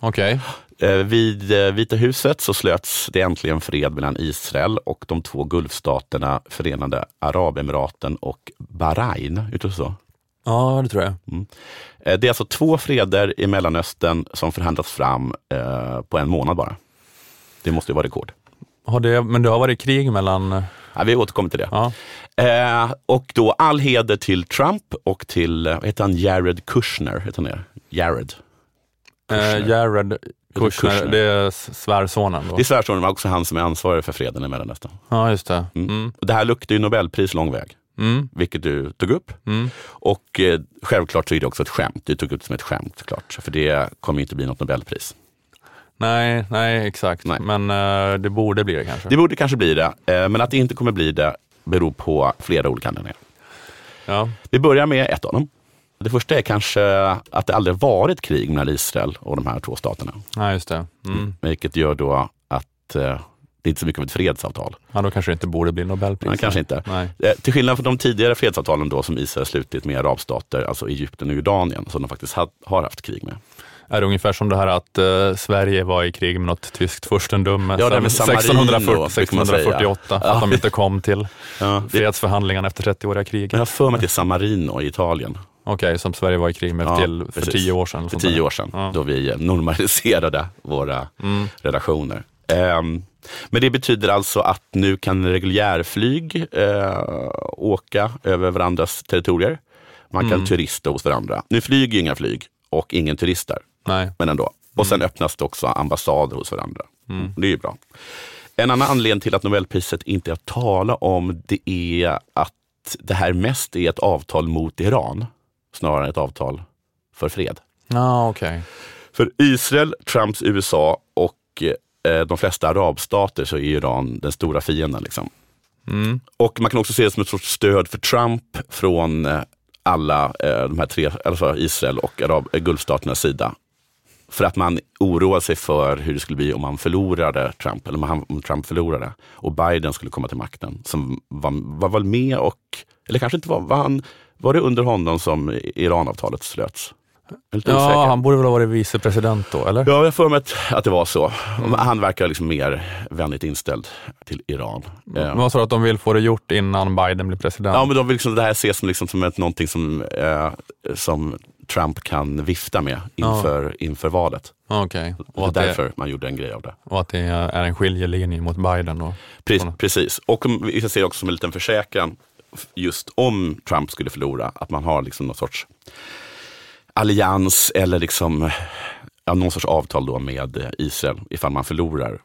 Okej, Eh, Vid Vita huset så slöts det äntligen fred mellan Israel och de två Gulfstaterna Förenade Arabemiraten och Bahrain. Du så? Ja det tror jag. Eh, Det är alltså två freder i Mellanöstern som förhandlats fram eh, på en månad bara. Det måste ju vara rekord. Har det, men det har varit krig mellan, Ja, vi återkommer till det. ja, Eh, och då all heder till Trump och till, eh, vad heter han, Jared Kushner? Heter han det? Jared. Kushner. eh, Jared Kushner, Kushner. det är svärsonen då. Det är svärsonen, men också han som är ansvarig för freden i Mellanöstern. Ja, just det. Mm. Mm. Det här luktar ju Nobelpris lång väg, Mm. vilket du tog upp. Mm. Och eh, självklart så är det också ett skämt. Du tog upp det som ett skämt såklart, för det kommer inte bli något Nobelpris. Nej, nej exakt. Nej. Men eh, det borde bli det kanske. Det borde kanske bli det, eh, men att det inte kommer bli det beror på flera olika anledningar. Ja. Vi börjar med ett av dem. Det första är kanske att det aldrig varit krig mellan Israel och de här två staterna. ja, just det. Mm. Vilket gör då att eh, det är inte så mycket av ett fredsavtal. Ja, då kanske det inte borde bli Nobelpris. Nej, kanske inte. Nej. Eh, Till skillnad från de tidigare fredsavtalen då som Israel slutit med arabstater, alltså Egypten och Jordanien, som de faktiskt ha, har haft krig med. Är det ungefär som det här att eh, Sverige var i krig med något tyskt furstendöme Ja, det här med sen San Marino, 1640, brukar man säga. 1648 för att de inte kom till Ja, det, fredsförhandlingarna efter 30-åriga kriget. jag har för mig att det är San Marino i Italien Okej, som Sverige var i krig med Ja, till för precis. tio år sedan. för tio år sedan, Ja. då vi normaliserade våra Mm. relationer. Ehm, men det betyder alltså att nu kan reguljärflyg eh, åka över varandras territorier. Man kan Mm. turista hos varandra. Nu flyger ju inga flyg och ingen turistar, Nej. men ändå. Och sen öppnas det också ambassader hos varandra. Mm. Det är ju bra. En annan anledning till att Nobelpriset inte är att tala om, det är att det här mest är ett avtal mot Iran, snarare än ett avtal för fred. Ja, okej. För Israel, Trumps USA och de flesta arabstater så är Iran den stora fienden. Liksom. Mm. Och man kan också se det som ett sorts stöd för Trump från eh, alla eh, de här tre, alltså Israel och Arab, eh, Gulfstaternas sida. För att man oroar sig för hur det skulle bli om man förlorade Trump, eller om, han, om Trump förlorade och Biden skulle komma till makten. Som var, var väl med och, eller kanske inte var, var, han, var det under honom som Iranavtalet slöts? Lite osäker. Ja, han borde väl ha varit vicepresident då, eller? Ja, jag för mig att, att det var så. Han verkar liksom mer vänligt inställd till Iran. Men Eh, vad sa du att de vill få det gjort innan Biden blir president? Ja, men de vill liksom, det här ses som, liksom som ett, någonting som, eh, som Trump kan vifta med inför, inför valet. Okej. Och det är det, därför man gjorde en grej av det. och att det är en skiljelinje mot Biden då? Pre- Såna. precis. Och vi ska se det också som en liten försäkran, just om Trump skulle förlora, att man har liksom någon sorts allians eller liksom, ja, någon sorts avtal då med Israel ifall man förlorar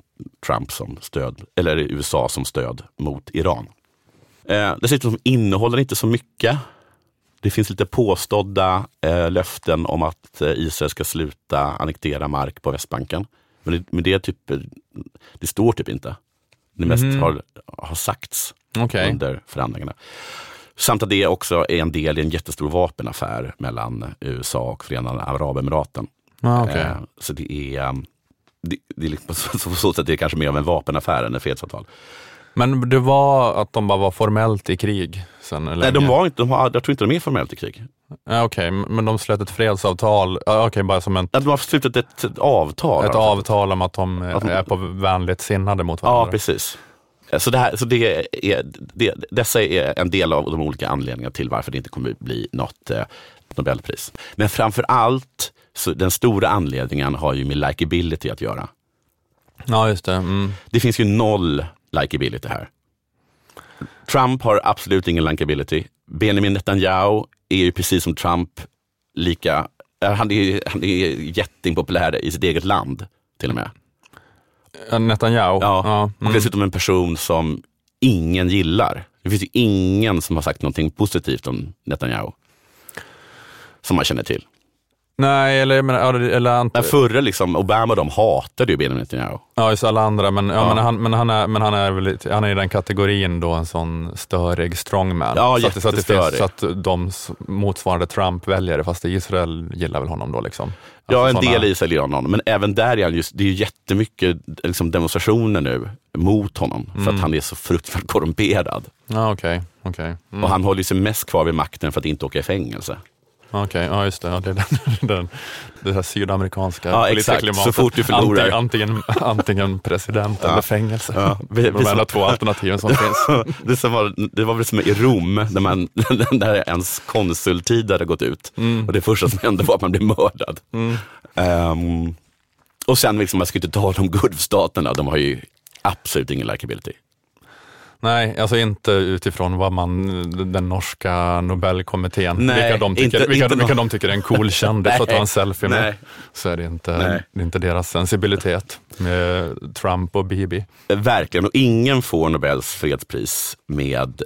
Trump som stöd, eller USA som stöd mot Iran. Eh, dessutom innehåller det inte så mycket. Det finns lite påstådda eh, löften om att eh, Israel ska sluta annektera mark på Västbanken. Men det, men det, typ, eh, det står typ inte. Det mest Mhm. har, har sagts Okej. under förhandlingarna. Samt att det också är en del i en jättestor vapenaffär mellan USA och Förenade Arabemiraten. Ja, okej. Eh, så det är, eh, det, det är liksom, på så sätt är det kanske mer av en vapenaffär än ett fredsavtal. Men det var att de bara var formellt i krig sen Nej, de var inte, de har, jag tror inte de är formellt i krig. Ja, Okej, men de slöt ett fredsavtal, ja, okej, bara som en, Ja, De har slutit ett, ett avtal. ett alltså. avtal om att de Att de- är på vänligt sinnade mot Ja, varandra. precis. Så, det här, så det är, det, dessa är en del av de olika anledningarna till varför det inte kommer bli något eh, Nobelpris. Men framför allt, så den stora anledningen har ju med likability att göra. Ja, just det. Mm. Det finns ju noll likability här. Trump har absolut ingen likability. Benjamin Netanyahu är ju precis som Trump lika, han är, han är jätteimpopulär i sitt eget land till och med. Ja, Netanyahu? Ja, ja. och Mm. dessutom en person som ingen gillar. Det finns ju ingen som har sagt någonting positivt om Netanyahu. Som man känner till. Nej, eller, det- eller ant- Den förra liksom, Obama de hatade ju Benjamin Netanyahu. Ja, just alla andra, men, ja. Ja. men, han, men, han, är, men han är väl han är i den kategorin då en sån störig strongman. Ja, så, att, så, att det finns, så att de motsvarande Trump-väljare, fast i Israel gillar väl honom då liksom. Ja, en Alltså del såna- i Israel gör honom, men även där är han just, det är ju jättemycket liksom, demonstrationer nu mot honom för Mm. att han är så fruktansvärt korrumperad. Ja, okej. okej. Mm. Och han håller sig mest kvar vid makten för att inte åka i fängelse. Okej, ja just det. Ja, det är den, den, det här sydamerikanska Ja, politiska exakt. klimatet. Så fort du förlorar. Antingen, antingen, president eller fängelse. Ja, vi- vi De enda två alternativen som finns. det, som var, det var väl som i Rom, där, man, där ens konsultid hade gått ut. Mm. Och det första som hände var att man blev mördad. Ehm, och sen, liksom, man ska inte tala om Gulfstaterna, de har ju absolut ingen likability. Nej, alltså inte utifrån vad man, den norska Nobelkommittén, Nej, vilka, de tycker, inte- vilka, inte vilka de tycker är en cool kändis att ta en selfie med. nej. Så är det inte, det är inte deras sensibilitet med Trump och Bibi. Verkligen, och ingen får Nobels fredspris med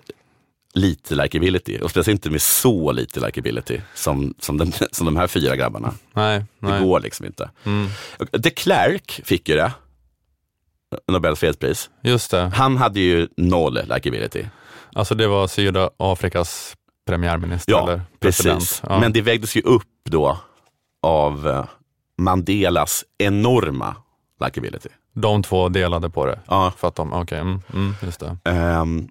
lite likability. Och speciellt inte med så lite likability som, som, den, som de här fyra grabbarna. Nej, Det nej. går liksom inte. Mm. De Klerk fick ju det, Nobels fredspris. Just det, Han hade ju noll likability. alltså det var Sydafrikas premiärminister Ja, eller president. precis. Ja. Men det vägdes ju upp då av eh, Mandelas enorma likability. De två delade på det. Ja. För att de, okej, mm, mm, just det. Ehm,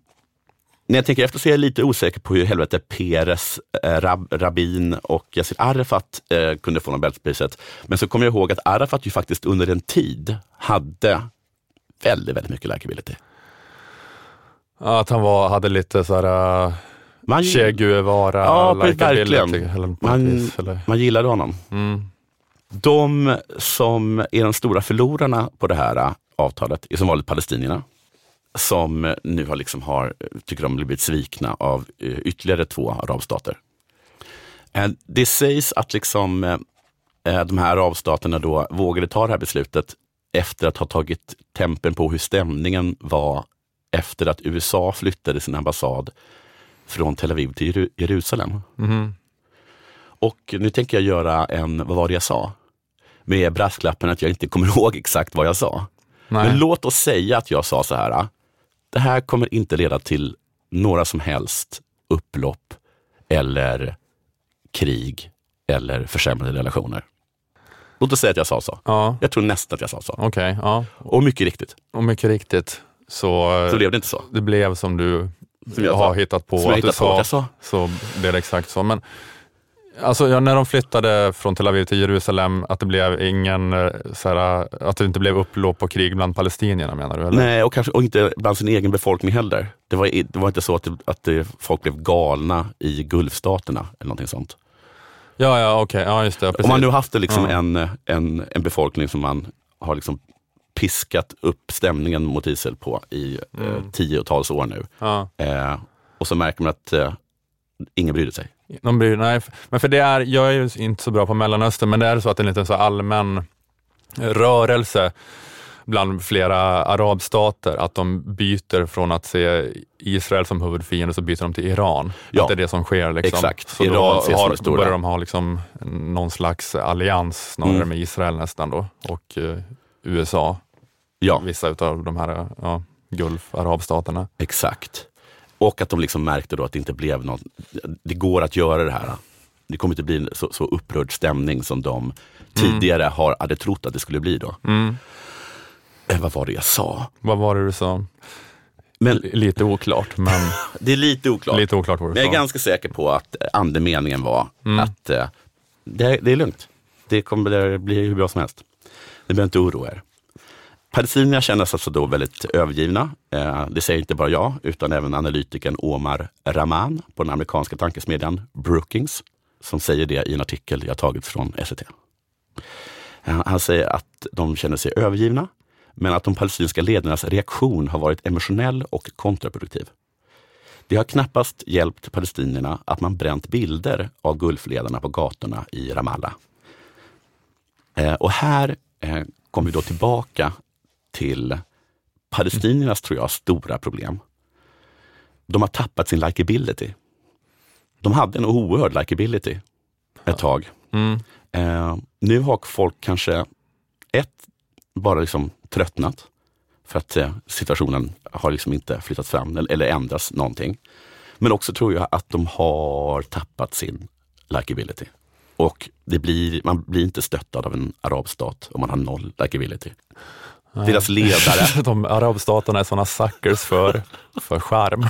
när jag tänker efter så är jag lite osäker på hur helvete Peres, eh, Rab, Rabin och Yassir Arafat eh, kunde få Nobelpriset. Men så kommer jag ihåg att Arafat ju faktiskt under en tid hade väldigt, väldigt mycket likability. Ja, Att han var, hade lite så här uh, Man, Che Guevara, Ja, verkligen. Man- man gillade honom. Mm. De som är de stora förlorarna på det här äh, avtalet är som vanligt palestinierna. Som nu har, liksom har tycker de, blivit svikna av ytterligare två arabstater. Det sägs att liksom, de här arabstaterna då vågade ta det här beslutet efter att ha tagit tempen på hur stämningen var efter att USA flyttade sin ambassad från Tel Aviv till Jeru- Jerusalem. Mhm. Och nu tänker jag göra en, vad var det jag sa? Med brasklappen att jag inte kommer ihåg exakt vad jag sa. Nej. Men låt oss säga att jag sa så här. Det här kommer inte leda till några som helst upplopp eller krig eller försämrade relationer. Låt oss säga att jag sa så. Ja, Jag tror nästan att jag sa så. okej. ja. Och mycket riktigt, Och mycket riktigt så, så blev det inte så. det blev som du Som jag har sa. hittat på Som att du sa, sa. så blev det exakt så. Men alltså, ja, när de flyttade från Tel Aviv till Jerusalem, att det blev ingen, eh, här, att det inte blev upplopp och krig bland palestinierna menar du? Eller? Nej, och kanske och inte bland sin egen befolkning heller. Det var, det var inte så att, det, att det, folk blev galna i Gulfstaterna eller någonting sånt. Ja, ja, okej. Ja, just det. Ja, Om man nu haft liksom Ja. en, en, en befolkning som man har liksom piskat upp stämningen mot Israel på i eh, Mm. tiotals år nu. Ja. Eh, och så märker man att eh, ingen brydde sig. De bryr, nej, men för det är, jag är ju inte så bra på Mellanöstern, men det är så att det är en liten så allmän rörelse bland flera arabstater, att de byter från att se Israel som huvudfiende så byter de till Iran. Ja, att det är det som sker. Liksom. exakt. Så Iran då, ses som har, stora. börjar de ha liksom någon slags allians snarare Mm. med Israel nästan då, och eh, USA, Ja, vissa av de här ja, Gulf, arabstaterna. exakt. Och att de liksom märkte då att det inte blev något, det går att göra det här. Det kommer inte bli så, så upprörd stämning som de tidigare har, hade trott att det skulle bli då. Mm. Eh, vad var det jag sa? Vad var det du sa? Men L- Lite oklart, men det är lite oklart. lite oklart vad du Men jag är ganska säker på att eh, andemeningen var Mm. att eh, det, det är lugnt. Det kommer bli hur bra som helst. Ni behöver inte oroa er. Palestinierna känner sig alltså då väldigt övergivna. Eh, det säger inte bara jag, utan även analytikern Omar Rahman på den amerikanska tankesmedjan Brookings, som säger det i en artikel jag tagit från SVT. Eh, Han säger att de känner sig övergivna, men att de palestinska ledarnas reaktion har varit emotionell och kontraproduktiv. Det har knappast hjälpt palestinierna att man bränt bilder av Gulfledarna på gatorna i Ramallah. Eh, och här eh, kommer vi då tillbaka till palestiniernas, tror jag, stora problem. De har tappat sin likability. De hade en oerhörd likability ett tag. Mm. Eh, nu har folk kanske, ett, bara liksom tröttnat för att eh, situationen har liksom inte flyttat fram eller, ändrats någonting. Men också tror jag att de har tappat sin likability. Och det blir, man blir inte stöttad av en arabstat om man har noll likability. Deras ledare, De arabstaterna är sådana suckers för, för charm.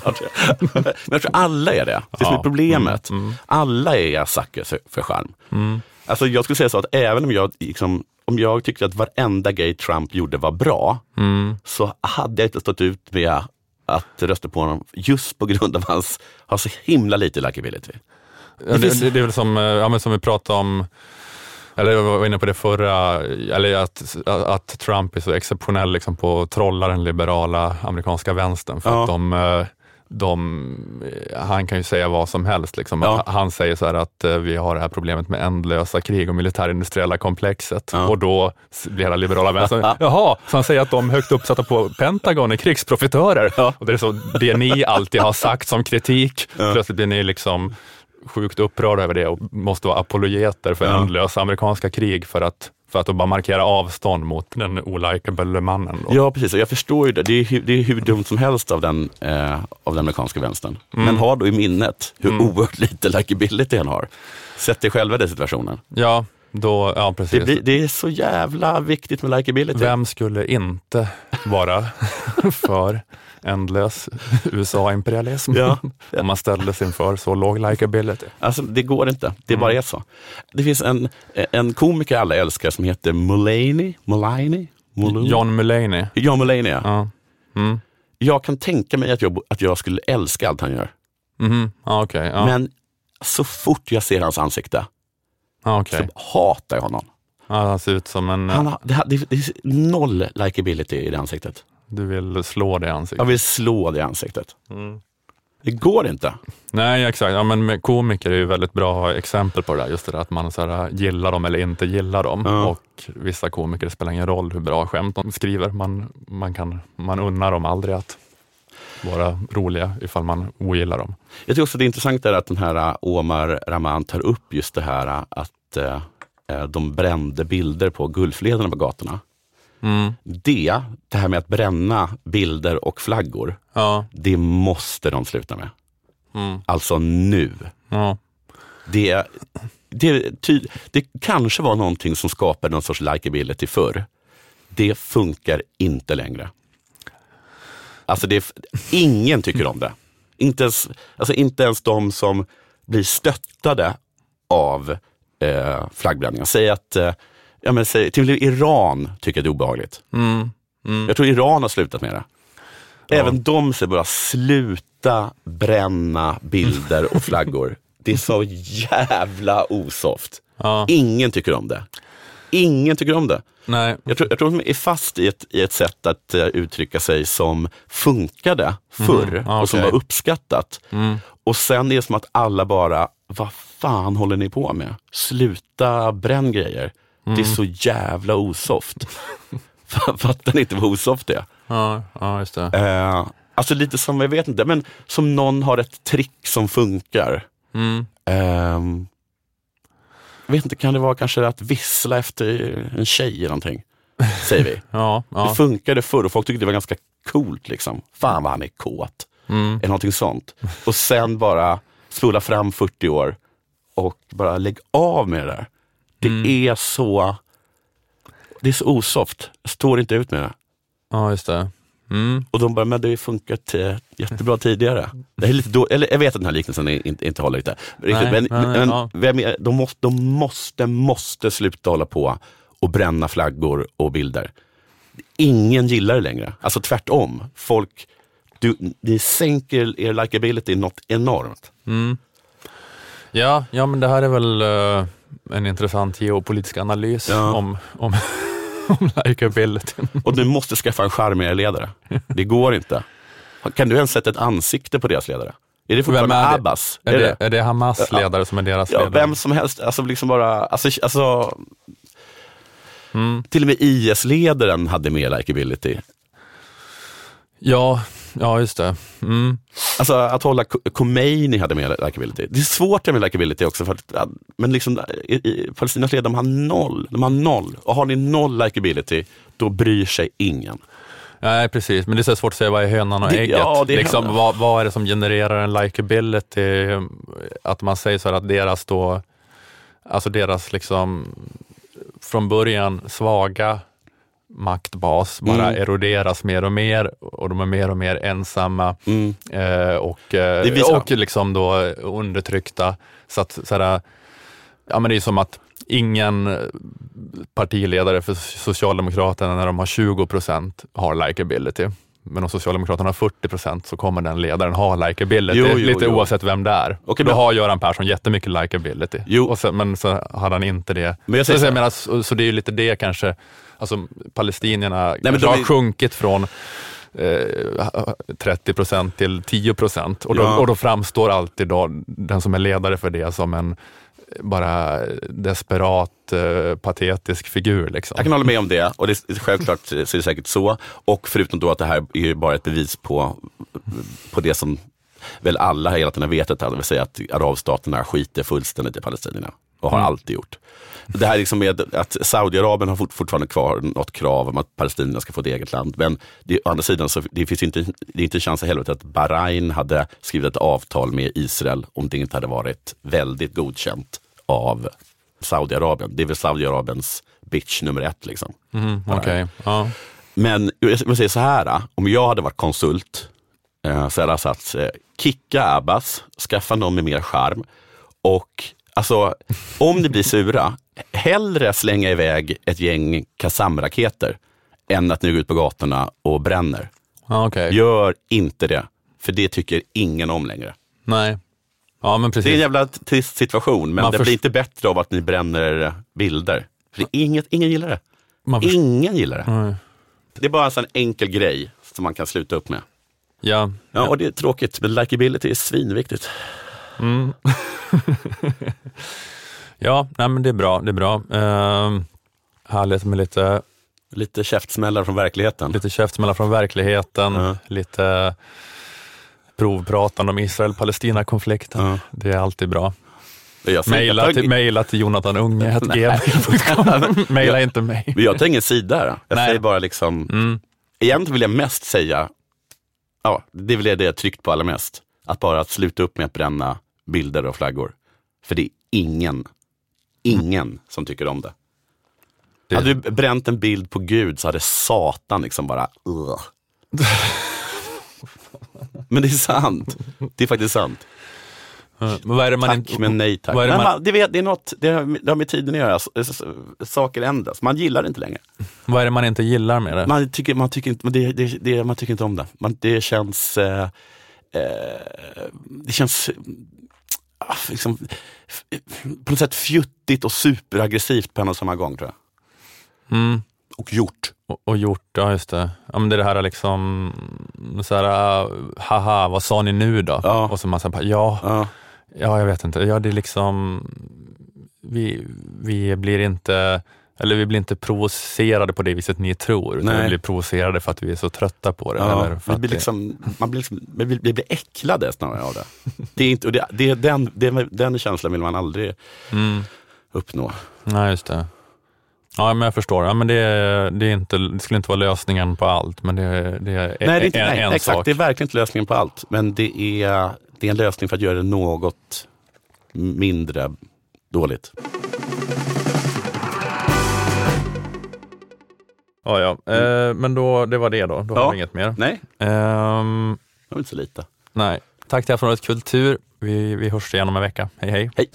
men jag tror alla är det. Det är Ja. problemet. Mm, mm. Alla är suckers för, för charm. Mm. Alltså jag skulle säga så att även om jag, liksom, om jag tyckte att varenda grej Trump gjorde var bra, Mm. så hade jag inte stått ut med att rösta på honom just på grund av hans, har så himla lite likability. Det, finns- det, det är väl som, eh, ja, som vi pratade om, eller jag var inne på det förra, eller att, att Trump är så exceptionell liksom på att trolla den liberala amerikanska vänstern. För Ja. att de, eh, de, eh, han kan ju säga vad som helst. Liksom. Ja. Han säger så här att eh, vi har det här problemet med ändlösa krig och militärindustriella komplexet. Ja. Och då blir hela liberala vänstern, jaha, så han säger att de högt uppsatta på Pentagon är krigsprofitörer. Ja. Och det är så, det ni alltid har sagt som kritik, plötsligt blir ni liksom sjukt upprörda över det och måste vara apologeter för ändlösa amerikanska krig för att, för att bara markera avstånd mot den olikable mannen. Då. Ja, precis. Jag förstår ju det. Det är, hu- det är hur dumt som helst av den, eh, av den amerikanska vänstern. Mm. Men ha då i minnet hur oerhört lite likability han har. Sätt dig själva i den situationen. Ja, då, ja Det, precis. blir, det är så jävla viktigt med likability. Vem skulle inte vara för ändlös USA-imperialism Ja. om man ställde sig inför så låg likability? Alltså, det går inte. Det Mm. bara är så. Det finns en, en komiker alla älskar som heter Mulaney. Mulaney? Mulu- John Mulaney. John Mulaney, ja. Ja. Mm. Jag kan tänka mig att jag, att jag skulle älska allt han gör. Mhm. Ja, okej. Ja. Men så fort jag ser hans ansikte Ja, okej. så hatar jag honom. Ja, han ser ut som en... Han har, det, det, det är noll likability i det ansiktet. Du vill slå det i ansiktet. Jag vill slå det i ansiktet. Mm. Det går inte. Nej, exakt. Ja, men komiker är ju väldigt bra exempel på det där. Just det där att man så här, gillar dem eller inte gillar dem. Ja. Och vissa komiker det spelar ingen roll hur bra skämt de skriver. Man, man, kan, man unnar dem aldrig att vara roliga ifall man ogillar dem. Jag tycker också det är intressant där att den här äh, Omar Rahman tar upp just det här äh, att äh, de brände bilder på Gulflederna på gatorna. Mm. Det, det här med att bränna bilder och flaggor, Ja. det måste de sluta med. Mm. Alltså nu. Ja. Det, det, ty, det kanske var någonting som skapade någon sorts likability förr. Det funkar inte längre. Alltså det, ingen tycker om det. Inte ens, alltså inte ens de som blir stöttade av eh, flaggbränningar. Säg att, eh, ja men säg, till och med Iran tycker det är obehagligt. Mm. Mm. Jag tror Iran har slutat med det. Även de säger bara sluta bränna bilder och flaggor. Det är så jävla osoft. Ja. Ingen tycker om det. Ingen tycker om det. Nej. Jag tror, jag tror de är fast i ett, i ett sätt att eh, uttrycka sig som funkade förr Mhm. Ja, och som var uppskattat. Mm. Och sen är det som att alla bara, vad fan håller ni på med? Sluta bränn grejer. Det är Mm. så jävla osoft. Fattar ni inte vad osoft är? Ja, ja, just det. Eh, alltså lite som, jag vet inte, men som någon har ett trick som funkar. Mm. Ehm, jag vet inte, kan det vara kanske att vissla efter en tjej eller någonting? Säger vi. Ja, Det ja. funkade förr och folk tyckte det var ganska coolt. Liksom. Fan vad han är kåt. Mm. Eller någonting sånt. Och sen bara spola fram 40 år och bara lägg av med det där. Det Mm. är så det är så osoft. Jag står inte ut med det. ja, just det. Mm. Och de bara, men det har ju funkat eh, jättebra tidigare. Det är lite då, eller jag vet att den här liknelsen är, inte, inte håller riktigt. riktigt Nej, men nej, men ja. vem är, de, måste, de måste, måste sluta hålla på och bränna flaggor och bilder. Ingen gillar det längre. Alltså tvärtom. Folk, du, ni sänker er likability något enormt. Mm. Ja, ja, men det här är väl eh, en intressant geopolitisk analys Ja. om, om, om likability. Och du måste skaffa en charmigare ledare. Det går inte. Kan du ens sätta ett ansikte på deras ledare? Är det fortfarande är? Abbas? Är det, är det Hamas Ja. ledare som är deras Ja, ledare? vem som helst. Alltså liksom bara, alltså, alltså, Mm. till och med IS-ledaren hade mer likability. Ja, Ja, just det. Mm. Alltså att hålla Khomeini hade mer likability. Det är svårt med likability också, för att, men liksom, i, i, Palestinas ledare har noll. De har noll. Och har ni noll likability, då bryr sig ingen. Nej, precis. Men det är så svårt att säga vad är hönan och Det- ägget. ja, det är liksom, hönan. vad, vad är det som genererar en likability? Att man säger så här att deras då, alltså deras liksom från början svaga maktbas bara Mm. eroderas mer och mer och de är mer och mer ensamma Mm. eh, och, eh, och liksom då undertryckta. Så att, så här, ja, men det är som att ingen partiledare för Socialdemokraterna när de har 20 procent har likability. Men om Socialdemokraterna har 40 procent så kommer den ledaren ha likability, Jo, jo, lite jo. oavsett vem det är. Okej, Då men- har Göran Persson jättemycket likability, Jo. och sen, men så hade han inte det. Men jag så, säger så, jag menar, så, så det är ju lite det kanske, alltså palestinierna kanske de har sjunkit från eh, 30 procent till 10 procent och, Ja. och då framstår alltid då den som är ledare för det som en bara desperat, eh, patetisk figur. Liksom. Jag kan hålla med om det och det är, självklart så är det säkert så. Och förutom då att det här är bara ett bevis på, på det som väl alla hela tiden har vetat, det vill säga att arabstaterna skiter fullständigt i palestinierna och har Mm. alltid gjort. Det här liksom med att Saudiarabien har fort, fortfarande kvar något krav om att palestinierna ska få ett eget land. Men det, å andra sidan så det finns inte, det är inte en chans i helvete att Bahrain hade skrivit ett avtal med Israel om det inte hade varit väldigt godkänt av Saudiarabien. Det är väl Saudiarabiens bitch nummer ett. Liksom. Mm, Okej, ja. Men jag säga så här, om jag hade varit konsult eh, så hade jag sagt, eh, kicka Abbas, skaffa någon med mer charm och alltså, om ni blir sura, hellre slänga iväg ett gäng Qassam-raketer än att ni går ut på gatorna och bränner. okej. Gör inte det, för det tycker ingen om längre. Nej. Ja, men Det är en precis. jävla trist situation, men Man det blir inte bättre av att ni bränner bilder. För inget, ingen gillar det. Ingen gillar det. Nej. Det är bara en sån enkel grej som man kan sluta upp med. Ja, Ja, och det är tråkigt, men likability är svinviktigt. Mm. ja nej, men det är bra. Det är bra. Uh, härligt med lite, Lite käftsmällar från verkligheten. lite käftsmällar från verkligheten, Ja. lite provpratande om Israel-Palestina-konflikten. Ja. Det är alltid bra. Jag, till, maila till jonathanunge.gmail.com. Maila inte mig. jag tar ingen sida här. Jag Nej. säger bara liksom, Mm. egentligen vill jag mest säga, ja, det är väl det jag tryckt på allra mest. Att bara sluta upp med att bränna bilder och flaggor. För det är ingen, ingen som tycker om det. Det- Hade du bränt en bild på Gud så hade Satan liksom bara, Ugh. Men det är sant. Det är faktiskt sant. Men vad är det man Tack inte... men nej tack. vad är det man- man, det, vet, det, är något, det, har, det har med tiden att göra. Saker ändras. Man gillar det inte längre. Vad är det man inte gillar med det? Man tycker, man tycker, inte, det, det, det, man tycker inte om det. Man, det känns... Eh, eh, det känns liksom, f- på något sätt fjuttigt och superaggressivt på en och samma gång tror jag. Mm. Och gjort. Och, och gjort, ja just det. Ja, men det är det här liksom, så här, uh, haha, vad sa ni nu då? Ja. Och så man säger, ja, Ja. ja, jag vet inte. Ja, det är liksom, vi, vi blir inte, eller vi blir inte provocerade på det viset ni tror, utan Nej. vi blir provocerade för att vi är så trötta på det. Ja, eller för vi blir liksom, man blir liksom, vi blir, vi blir äcklade snarare av det. det, är inte, och det, det är den, det, den känslan vill man aldrig Mm. uppnå. Nej, just det. Ja, men jag förstår. Ja, men det, det, är inte, det skulle inte vara lösningen på allt, men det, det är Nej, det är inte, en, nej en exakt. sak. Det är verkligen inte lösningen på allt. Men det är, det är en lösning för att göra det något mindre dåligt. Ja, ja. Eh, men då, det var det då. Då har vi inget mer. Nej, Ehm, det var inte så lite. nej. Tack till Aftonbladet Kultur. Vi, vi hörs igen om en vecka. Hej hej. Hej!